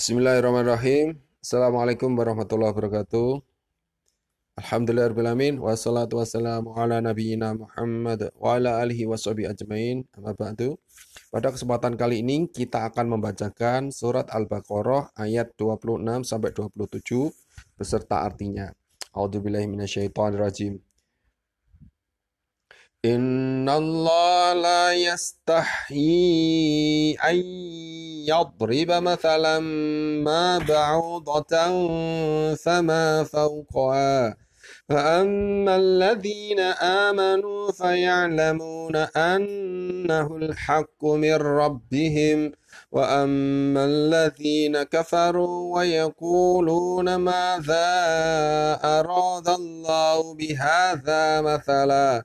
Bismillahirrahmanirrahim. Assalamualaikum warahmatullahi wabarakatuh. Alhamdulillahirrahmanirrahim. Wassalatu wassalamu ala nabiyyina Muhammad wa ala alihi wa ajmain. Amma ba'du. Pada kesempatan kali ini kita akan membacakan surat Al-Baqarah ayat 26 sampai 27 beserta artinya. A'udzubillahi minasyaitonirrajim. إن الله لا يستحيي أن يضرب مثلا ما بعوضة فما فوقها. فأما الذين آمنوا فيعلمون أنه الحق من ربهم. وأما الذين كفروا ويقولون ماذا أراد الله بهذا مثلا.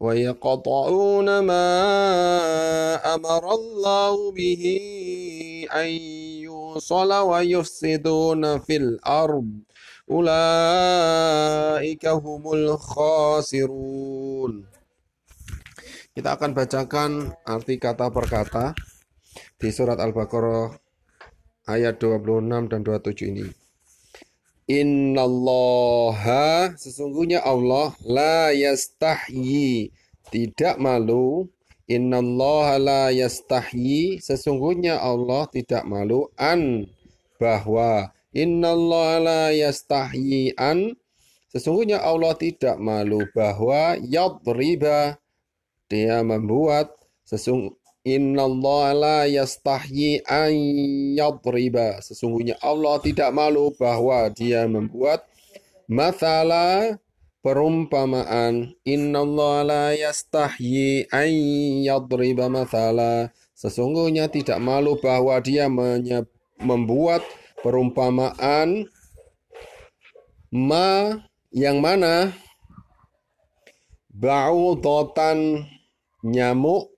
ويقطعون ما أمر الله به أن يوصل ويفسدون في الأرض أولئك هم الخاسرون Kita akan bacakan arti kata per kata di surat Al-Baqarah ayat 26 dan 27 ini. Innallaha sesungguhnya Allah la yastahyi tidak malu. Innallaha la yastahyi sesungguhnya Allah tidak malu an bahwa Innallaha la yastahyi an sesungguhnya Allah tidak malu bahwa yadriba dia membuat sesung Inna Allah la yastahyi an yadriba. Sesungguhnya Allah tidak malu bahwa dia membuat mathala perumpamaan. Inna Allah la yastahyi an yadriba mathala. Sesungguhnya tidak malu bahwa dia membuat perumpamaan ma yang mana ba'udatan nyamuk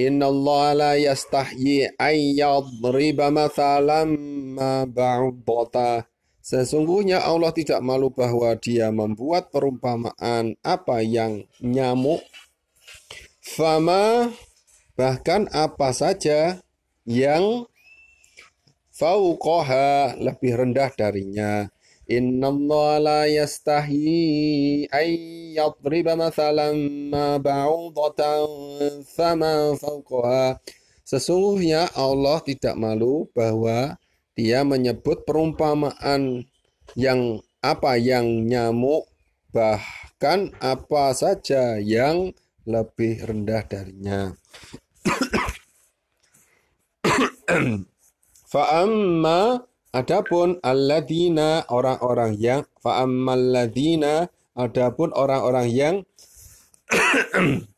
Inna Allah la yastahyi ayyadriba mathalam ma ba'udata. Sesungguhnya Allah tidak malu bahwa dia membuat perumpamaan apa yang nyamuk. Fama bahkan apa saja yang fauqaha lebih rendah darinya. Inna Allah la yastahi ay yadriba mathalan ma ba'udatan fama fawqaha. Sesungguhnya Allah tidak malu bahwa dia menyebut perumpamaan yang apa yang nyamuk bahkan apa saja yang lebih rendah darinya. Fa'amma Adapun alladzina orang-orang yang fa'ammal ladzina adapun orang-orang yang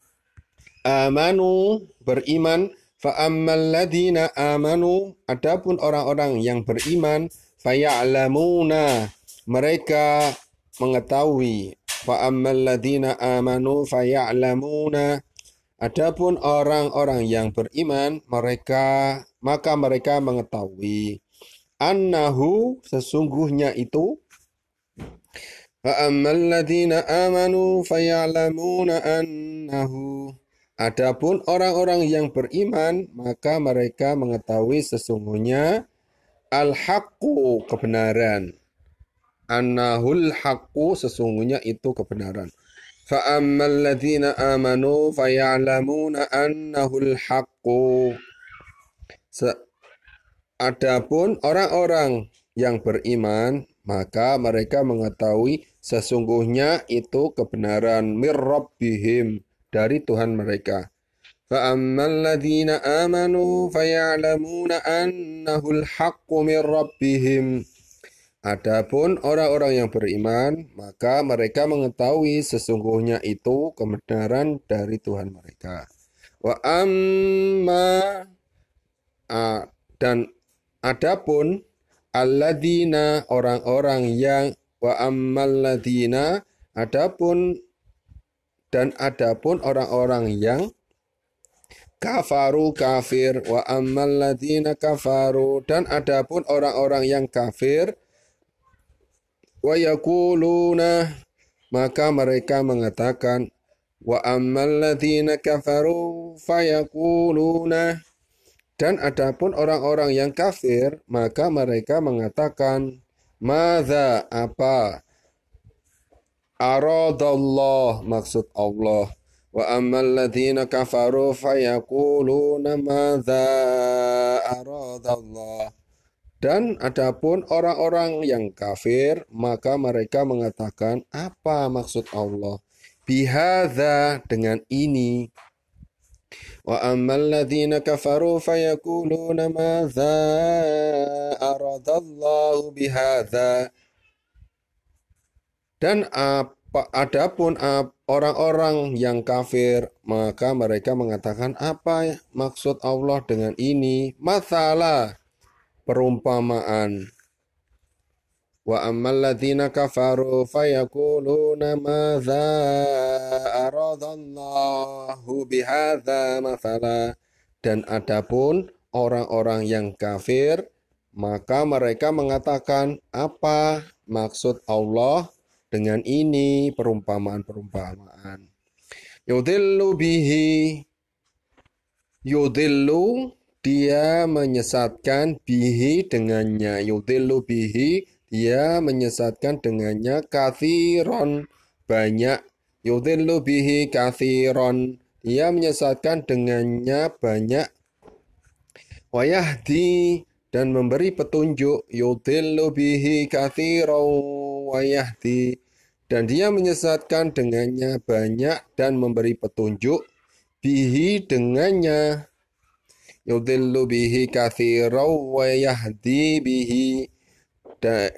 amanu beriman fa'ammal ladzina amanu adapun orang-orang yang beriman faya'lamuna mereka mengetahui fa'ammal ladzina amanu faya'lamuna adapun orang-orang yang beriman mereka maka mereka mengetahui annahu sesungguhnya itu Fa'ammal amanu fayalamuna annahu. Adapun orang-orang yang beriman maka mereka mengetahui sesungguhnya al-haqqu kebenaran. Annahul haqqu sesungguhnya itu kebenaran. Fa'ammal amanu fayalamuna annahul haqqu Adapun orang-orang yang beriman, maka mereka mengetahui sesungguhnya itu kebenaran mirrabbihim dari Tuhan mereka. فَأَمَّا الَّذِينَ آمَنُوا فَيَعْلَمُونَ أَنَّهُ الْحَقُّ مِنْ رَبِّهِمْ Adapun orang-orang yang beriman, maka mereka mengetahui sesungguhnya itu kebenaran dari Tuhan mereka. Wa amma dan Adapun alladzina orang-orang yang wa ammal ladina adapun dan adapun orang-orang yang kafaru kafir wa ammal ladina kafaru dan adapun orang-orang yang kafir wa yakuluna maka mereka mengatakan wa ammal ladina kafaru fayakuluna dan adapun orang-orang yang kafir maka mereka mengatakan Mada apa? Aradallah maksud Allah. Wa ammal ladzina kafaru fayaquluna madza aradallah. Dan adapun orang-orang yang kafir maka mereka mengatakan apa maksud Allah? Bihadza dengan ini wa ammal ladzina kafaru fayaquluna madza aradallahu bihadza dan apa adapun orang-orang yang kafir maka mereka mengatakan apa maksud Allah dengan ini? Masalah perumpamaan. Wa ammal ladzina kafaru fayaquluna madza aradallahu bihadza mathala dan adapun orang-orang yang kafir maka mereka mengatakan apa maksud Allah dengan ini perumpamaan-perumpamaan. Yudillu bihi Yudillu dia menyesatkan bihi dengannya. Yudillu bihi dia menyesatkan dengannya kathiron banyak. Yudillu bihi kathiron dia menyesatkan dengannya banyak. Wayahdi dan memberi petunjuk yudillu bihi kathiron wayahdi dan dia menyesatkan dengannya banyak dan memberi petunjuk bihi dengannya yudhillu bihi kathiraw wa yahdi bihi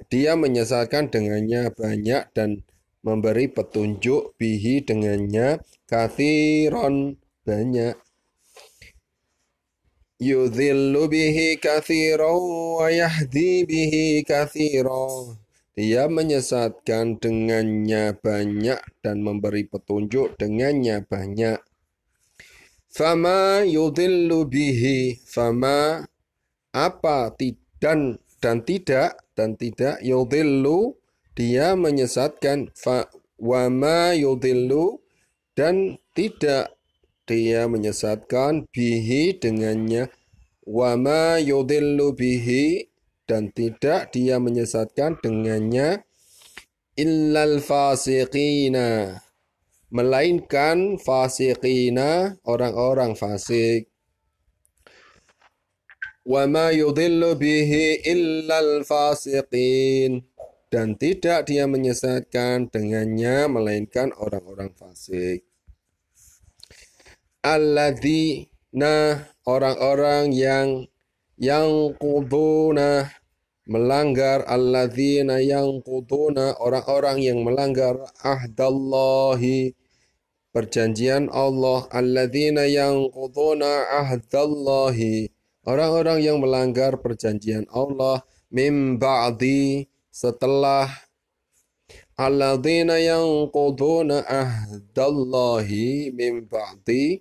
dia menyesatkan dengannya banyak dan memberi petunjuk bihi dengannya kathiron banyak yudhillu bihi kathiraw wa yahdi bihi kathiraw dia menyesatkan dengannya banyak dan memberi petunjuk dengannya banyak. Fama yudillu bihi fama apa dan dan tidak dan tidak yudillu dia menyesatkan. Fa wama yudillu dan tidak dia menyesatkan bihi dengannya. Wama yudillu bihi dan tidak dia menyesatkan dengannya. Illal fasiqina melainkan fasiqina orang-orang fasik ma yudhillu bihi illal fasiqin. Dan tidak dia menyesatkan dengannya melainkan orang-orang fasik. Alladzina orang-orang yang yang kuduna melanggar alladzina yang kuduna orang-orang yang melanggar ahdallahi perjanjian Allah. Alladzina yang kuduna ahdallahi orang-orang yang melanggar perjanjian Allah mim ba'di setelah alladzina yang kuduna ahdallahi mim ba'di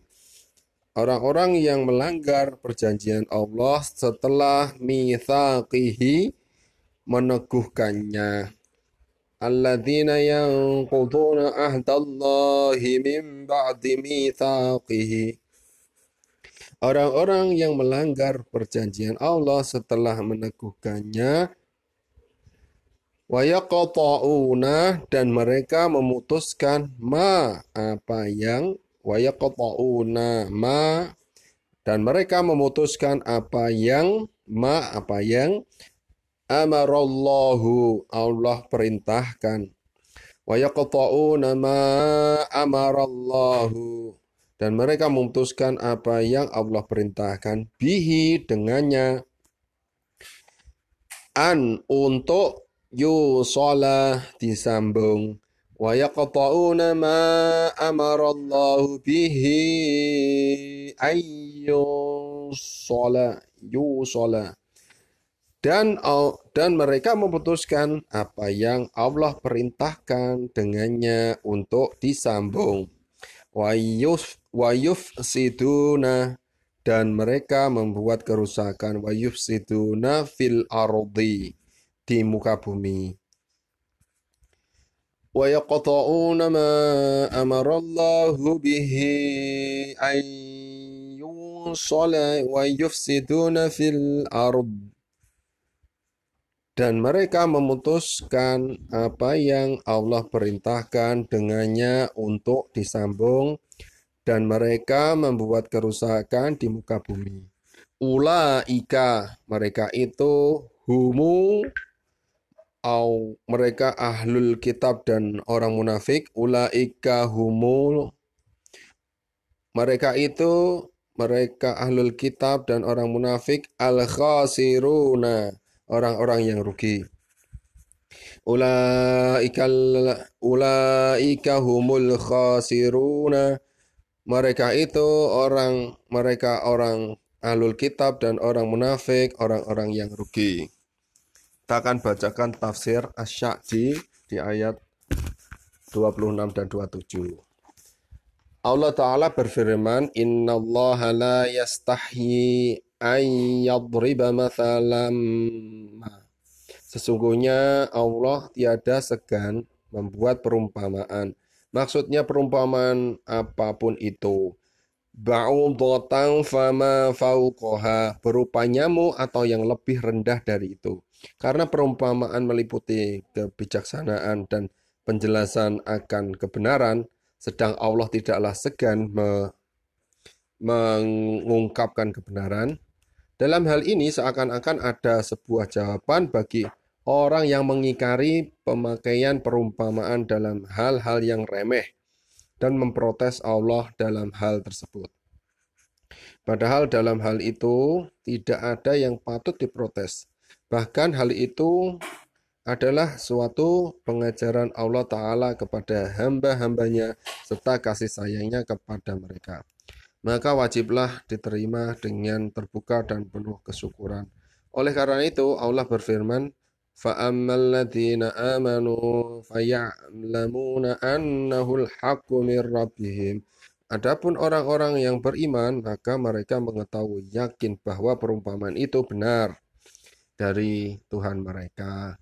orang-orang yang melanggar perjanjian Allah setelah mithaqihi meneguhkannya. Alladzina yanquduna ahdallahi min ba'di mithaqihi. Orang-orang yang melanggar perjanjian Allah setelah meneguhkannya wa yaqta'una dan mereka memutuskan ma apa yang wa yaqta'una ma? Dan mereka memutuskan apa yang ma apa yang amarallahu Allah perintahkan. Wa yaqta'una ma amarallahu dan mereka memutuskan apa yang Allah perintahkan bihi dengannya. An untuk yusola disambung. Wa yaqta'una ma amara Allah bihi ayyusola yusola dan dan mereka memutuskan apa yang Allah perintahkan dengannya untuk disambung. Wa yus wayuf siduna dan mereka membuat kerusakan wayuf siduna fil ardi di muka bumi. ويقطعون ما أمر الله به أن يوصل ويفسدون في الأرض dan mereka memutuskan apa yang Allah perintahkan dengannya untuk disambung dan mereka membuat kerusakan di muka bumi. Ulaika mereka itu humu au mereka ahlul kitab dan orang munafik ulaika humul mereka itu mereka ahlul kitab dan orang munafik al khasiruna orang-orang yang rugi. Ulaika ulaika humul khasiruna. Mereka itu orang mereka orang alul kitab dan orang munafik, orang-orang yang rugi. Kita akan bacakan tafsir Asy-Sya'di di ayat 26 dan 27. Allah Ta'ala berfirman, Inna Allah la yastahyi ayyadriba mathalam Sesungguhnya Allah tiada segan membuat perumpamaan. Maksudnya perumpamaan apa pun itu. Ba'udatan fama fauqoha berupa nyamuk atau yang lebih rendah dari itu. Karena perumpamaan meliputi kebijaksanaan dan penjelasan akan kebenaran, sedang Allah tidaklah segan me mengungkapkan kebenaran, dalam hal ini seakan-akan ada sebuah jawaban bagi orang yang mengikari pemakaian perumpamaan dalam hal-hal yang remeh dan memprotes Allah dalam hal tersebut. Padahal dalam hal itu tidak ada yang patut diprotes. Bahkan hal itu adalah suatu pengajaran Allah Ta'ala kepada hamba-hambanya serta kasih sayangnya kepada mereka maka wajiblah diterima dengan terbuka dan penuh kesyukuran. Oleh karena itu Allah berfirman, فَأَمَّا الَّذِينَ آمَنُوا فَيَعْلَمُونَ أَنَّهُ الْحَقُّ مِنْ رَبِّهِمْ Adapun orang-orang yang beriman, maka mereka mengetahui yakin bahwa perumpamaan itu benar dari Tuhan mereka.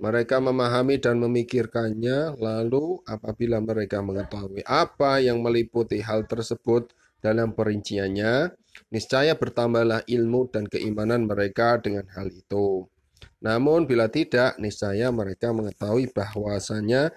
Mereka memahami dan memikirkannya, lalu apabila mereka mengetahui apa yang meliputi hal tersebut, dalam perinciannya, niscaya bertambahlah ilmu dan keimanan mereka dengan hal itu. Namun bila tidak, niscaya mereka mengetahui bahwasanya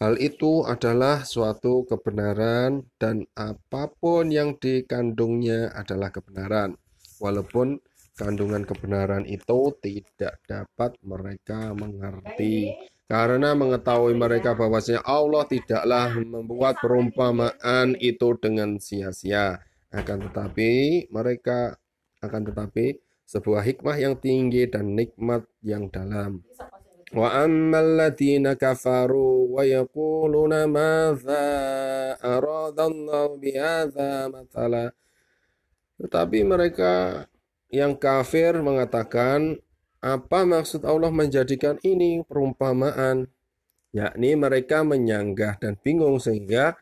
hal itu adalah suatu kebenaran dan apa pun yang dikandungnya adalah kebenaran. Walaupun kandungan kebenaran itu tidak dapat mereka mengerti karena mengetahui mereka bahwasanya Allah tidaklah membuat perumpamaan itu dengan sia-sia. Akan tetapi mereka akan tetapi sebuah hikmah yang tinggi dan nikmat yang dalam. Wa ammal ladina kafaru wa yaquluna madza aradallahu bihadza matala. Tetapi mereka yang kafir mengatakan apa maksud Allah menjadikan ini perumpamaan? Yakni mereka menyanggah dan bingung sehingga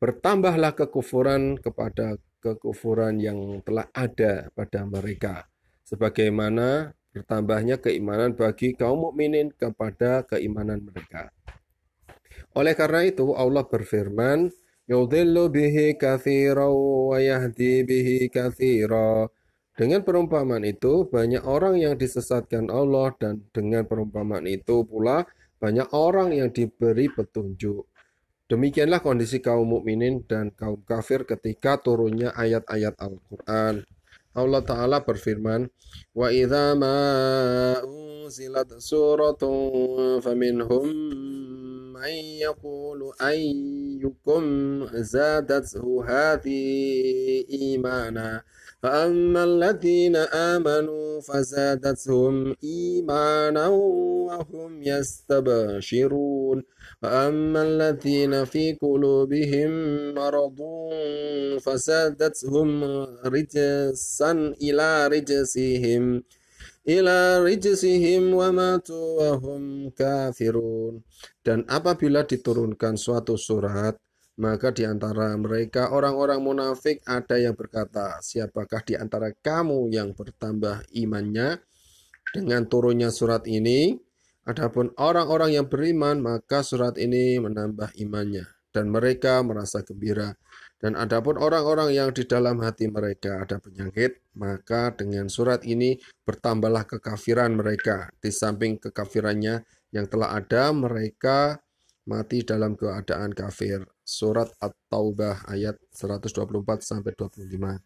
bertambahlah kekufuran kepada kekufuran yang telah ada pada mereka. Sebagaimana bertambahnya keimanan bagi kaum mukminin kepada keimanan mereka. Oleh karena itu Allah berfirman, "Yudhillu bihi katsira wa yahdi bihi katsira." Dengan perumpamaan itu, banyak orang yang disesatkan Allah dan dengan perumpamaan itu pula banyak orang yang diberi petunjuk. Demikianlah kondisi kaum mukminin dan kaum kafir ketika turunnya ayat-ayat Al-Qur'an. Allah Ta'ala berfirman, Wa idza ma unzilat suratun faminhum man yaqulu ayyukum zadathu hadhi imana فأما الذين آمنوا فزادتهم إيمانا وهم يستبشرون وأما الذين في قلوبهم مرض فزادتهم رجسا إلى رجسهم wa matu wa hum kafirun. Dan apabila diturunkan suatu surat, maka di antara mereka orang-orang munafik ada yang berkata, siapakah di antara kamu yang bertambah imannya dengan turunnya surat ini? Adapun orang-orang yang beriman, maka surat ini menambah imannya dan mereka merasa gembira. Dan adapun orang-orang yang di dalam hati mereka ada penyakit, maka dengan surat ini bertambahlah kekafiran mereka. Di samping kekafirannya yang telah ada, mereka mati dalam keadaan kafir. Surat At-Taubah ayat 124 sampai 25.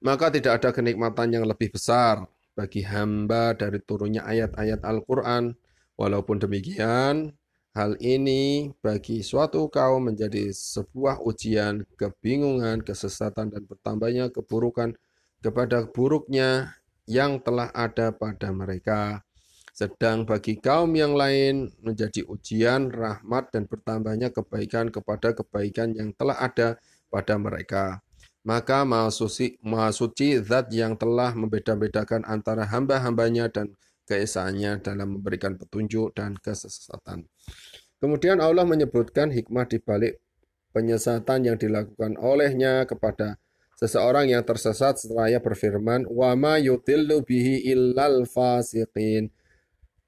Maka tidak ada kenikmatan yang lebih besar bagi hamba dari turunnya ayat-ayat Al-Qur'an. Walaupun demikian, Hal ini bagi suatu kaum menjadi sebuah ujian, kebingungan, kesesatan, dan bertambahnya keburukan kepada buruknya yang telah ada pada mereka. Sedang bagi kaum yang lain menjadi ujian, rahmat, dan bertambahnya kebaikan kepada kebaikan yang telah ada pada mereka. Maka maha suci, maha suci zat yang telah membeda-bedakan antara hamba-hambanya dan keesaannya dalam memberikan petunjuk dan kesesatan. Kemudian Allah menyebutkan hikmah di balik penyesatan yang dilakukan olehnya kepada seseorang yang tersesat setelah ia berfirman wa ma yudillu bihi illal fasiqin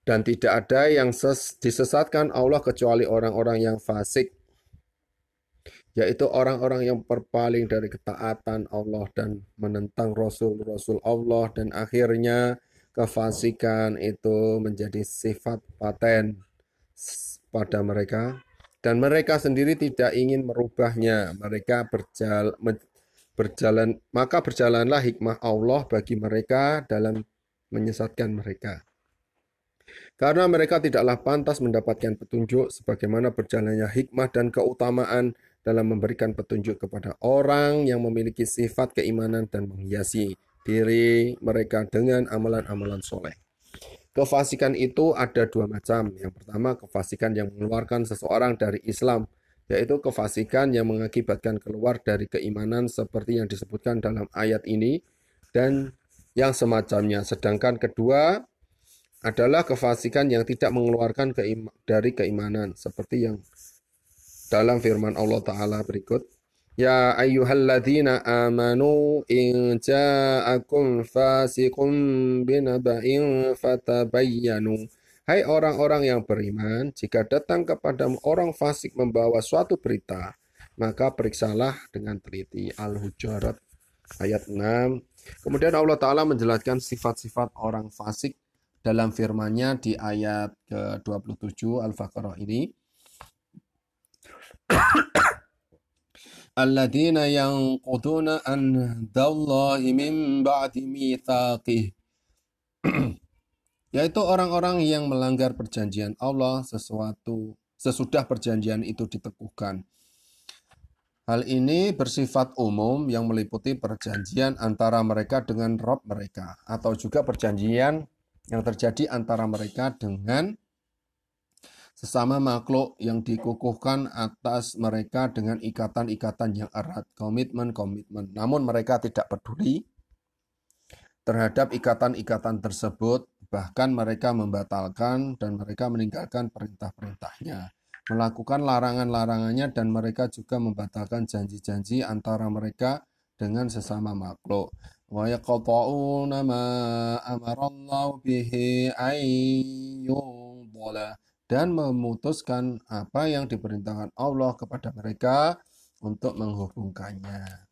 dan tidak ada yang ses disesatkan Allah kecuali orang-orang yang fasik yaitu orang-orang yang berpaling dari ketaatan Allah dan menentang rasul-rasul Allah dan akhirnya kefasikan itu menjadi sifat paten pada mereka. Dan mereka sendiri tidak ingin merubahnya. Mereka berjalan berjalan maka berjalanlah hikmah Allah bagi mereka dalam menyesatkan mereka karena mereka tidaklah pantas mendapatkan petunjuk sebagaimana berjalannya hikmah dan keutamaan dalam memberikan petunjuk kepada orang yang memiliki sifat keimanan dan menghiasi diri mereka dengan amalan-amalan soleh. Kefasikan itu ada dua macam. Yang pertama, kefasikan yang mengeluarkan seseorang dari Islam, yaitu kefasikan yang mengakibatkan keluar dari keimanan seperti yang disebutkan dalam ayat ini dan yang semacamnya. Sedangkan kedua adalah kefasikan yang tidak mengeluarkan keima dari keimanan seperti yang dalam firman Allah Ta'ala berikut. Ya ayyuhalladzina amanu in ja'akum fasiqun binaba'in fatabayyanu. Hai orang-orang yang beriman, jika datang kepada orang fasik membawa suatu berita, maka periksalah dengan teliti. Al-Hujurat ayat 6. Kemudian Allah Ta'ala menjelaskan sifat-sifat orang fasik dalam firman-Nya di ayat ke-27 Al-Baqarah ini. alladzina yanquduna ahdallahi min ba'di mitsaqih yaitu orang-orang yang melanggar perjanjian Allah sesuatu sesudah perjanjian itu diteguhkan. Hal ini bersifat umum yang meliputi perjanjian antara mereka dengan Rob mereka atau juga perjanjian yang terjadi antara mereka dengan sesama makhluk yang dikukuhkan atas mereka dengan ikatan-ikatan yang erat, komitmen-komitmen. Namun mereka tidak peduli terhadap ikatan-ikatan tersebut, bahkan mereka membatalkan dan mereka meninggalkan perintah-perintahnya, melakukan larangan-larangannya dan mereka juga membatalkan janji-janji antara mereka dengan sesama makhluk. Yaqta'una ma amarallahu bihi ayyubala dan memutuskan apa yang diperintahkan Allah kepada mereka untuk menghubungkannya.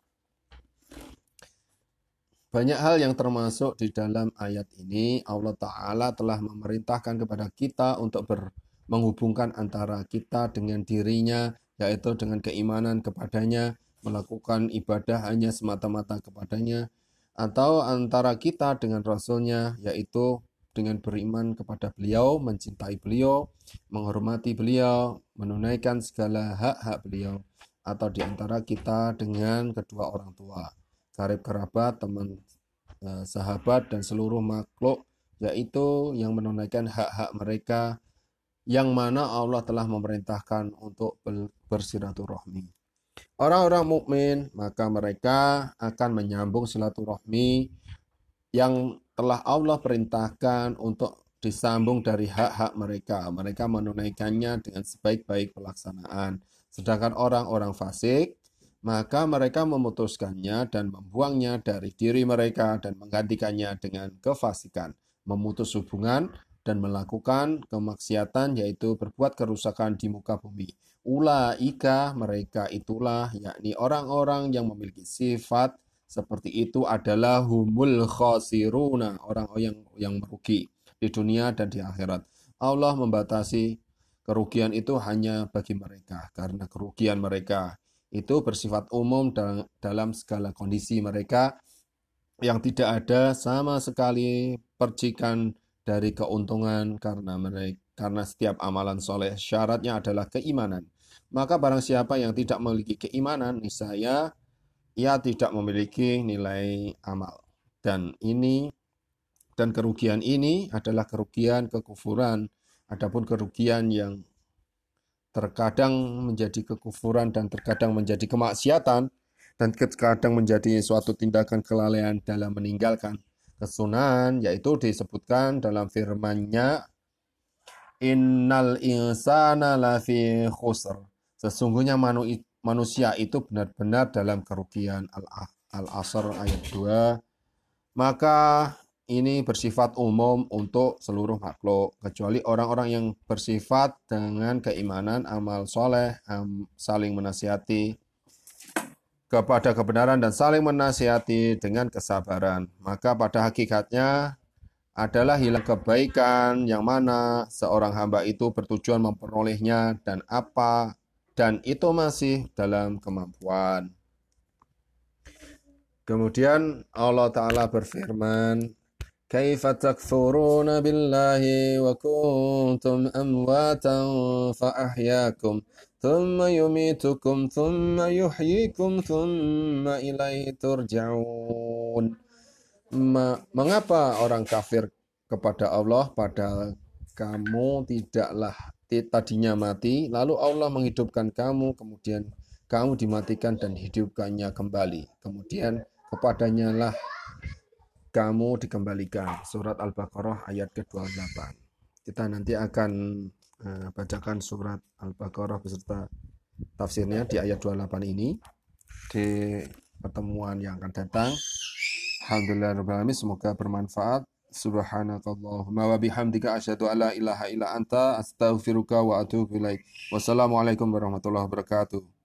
Banyak hal yang termasuk di dalam ayat ini, Allah Ta'ala telah memerintahkan kepada kita untuk ber, menghubungkan antara kita dengan dirinya, yaitu dengan keimanan kepadanya, melakukan ibadah hanya semata-mata kepadanya, atau antara kita dengan Rasulnya, yaitu dengan beriman kepada beliau, mencintai beliau, menghormati beliau, menunaikan segala hak-hak beliau, atau di antara kita dengan kedua orang tua, karib kerabat, teman eh, sahabat, dan seluruh makhluk, yaitu yang menunaikan hak-hak mereka yang mana Allah telah memerintahkan untuk bersiraturahmi. Orang-orang mukmin maka mereka akan menyambung silaturahmi yang telah Allah perintahkan untuk disambung dari hak-hak mereka. Mereka menunaikannya dengan sebaik-baik pelaksanaan. Sedangkan orang-orang fasik, maka mereka memutuskannya dan membuangnya dari diri mereka dan menggantikannya dengan kefasikan, memutus hubungan dan melakukan kemaksiatan yaitu berbuat kerusakan di muka bumi. Ulaika mereka itulah yakni orang-orang yang memiliki sifat seperti itu adalah humul khosiruna, orang yang yang merugi di dunia dan di akhirat. Allah membatasi kerugian itu hanya bagi mereka karena kerugian mereka itu bersifat umum dalam, dalam segala kondisi mereka yang tidak ada sama sekali percikan dari keuntungan karena mereka karena setiap amalan soleh syaratnya adalah keimanan. Maka barang siapa yang tidak memiliki keimanan, niscaya ia tidak memiliki nilai amal. Dan ini dan kerugian ini adalah kerugian kekufuran. Adapun kerugian yang terkadang menjadi kekufuran dan terkadang menjadi kemaksiatan dan terkadang menjadi suatu tindakan kelalaian dalam meninggalkan kesunahan yaitu disebutkan dalam firman-Nya Innal insana lafi khusr. Sesungguhnya manusia itu benar-benar dalam kerugian Al-Asr ayat 2 maka ini bersifat umum untuk seluruh makhluk kecuali orang-orang yang bersifat dengan keimanan amal soleh saling menasihati kepada kebenaran dan saling menasihati dengan kesabaran. Maka pada hakikatnya adalah hilang kebaikan yang mana seorang hamba itu bertujuan memperolehnya dan apa dan itu masih dalam kemampuan. Kemudian Allah Ta'ala berfirman, كيف تكفرون بالله وكنتم أمواتا فأحياكم ثم يميتكم ثم يحييكم ثم إليه ترجعون Mengapa orang kafir kepada Allah pada kamu tidaklah tadinya mati, lalu Allah menghidupkan kamu, kemudian kamu dimatikan dan hidupkannya kembali. Kemudian kepadanya lah kamu dikembalikan. Surat Al-Baqarah ayat ke-28. Kita nanti akan uh, bacakan surat Al-Baqarah beserta tafsirnya di ayat 28 ini di pertemuan yang akan datang. Alhamdulillah semoga bermanfaat. Subhanakallahumma wa bihamdika asyhadu an la ilaha illa anta astaghfiruka wa atubu ilaik. Wassalamualaikum warahmatullahi wabarakatuh.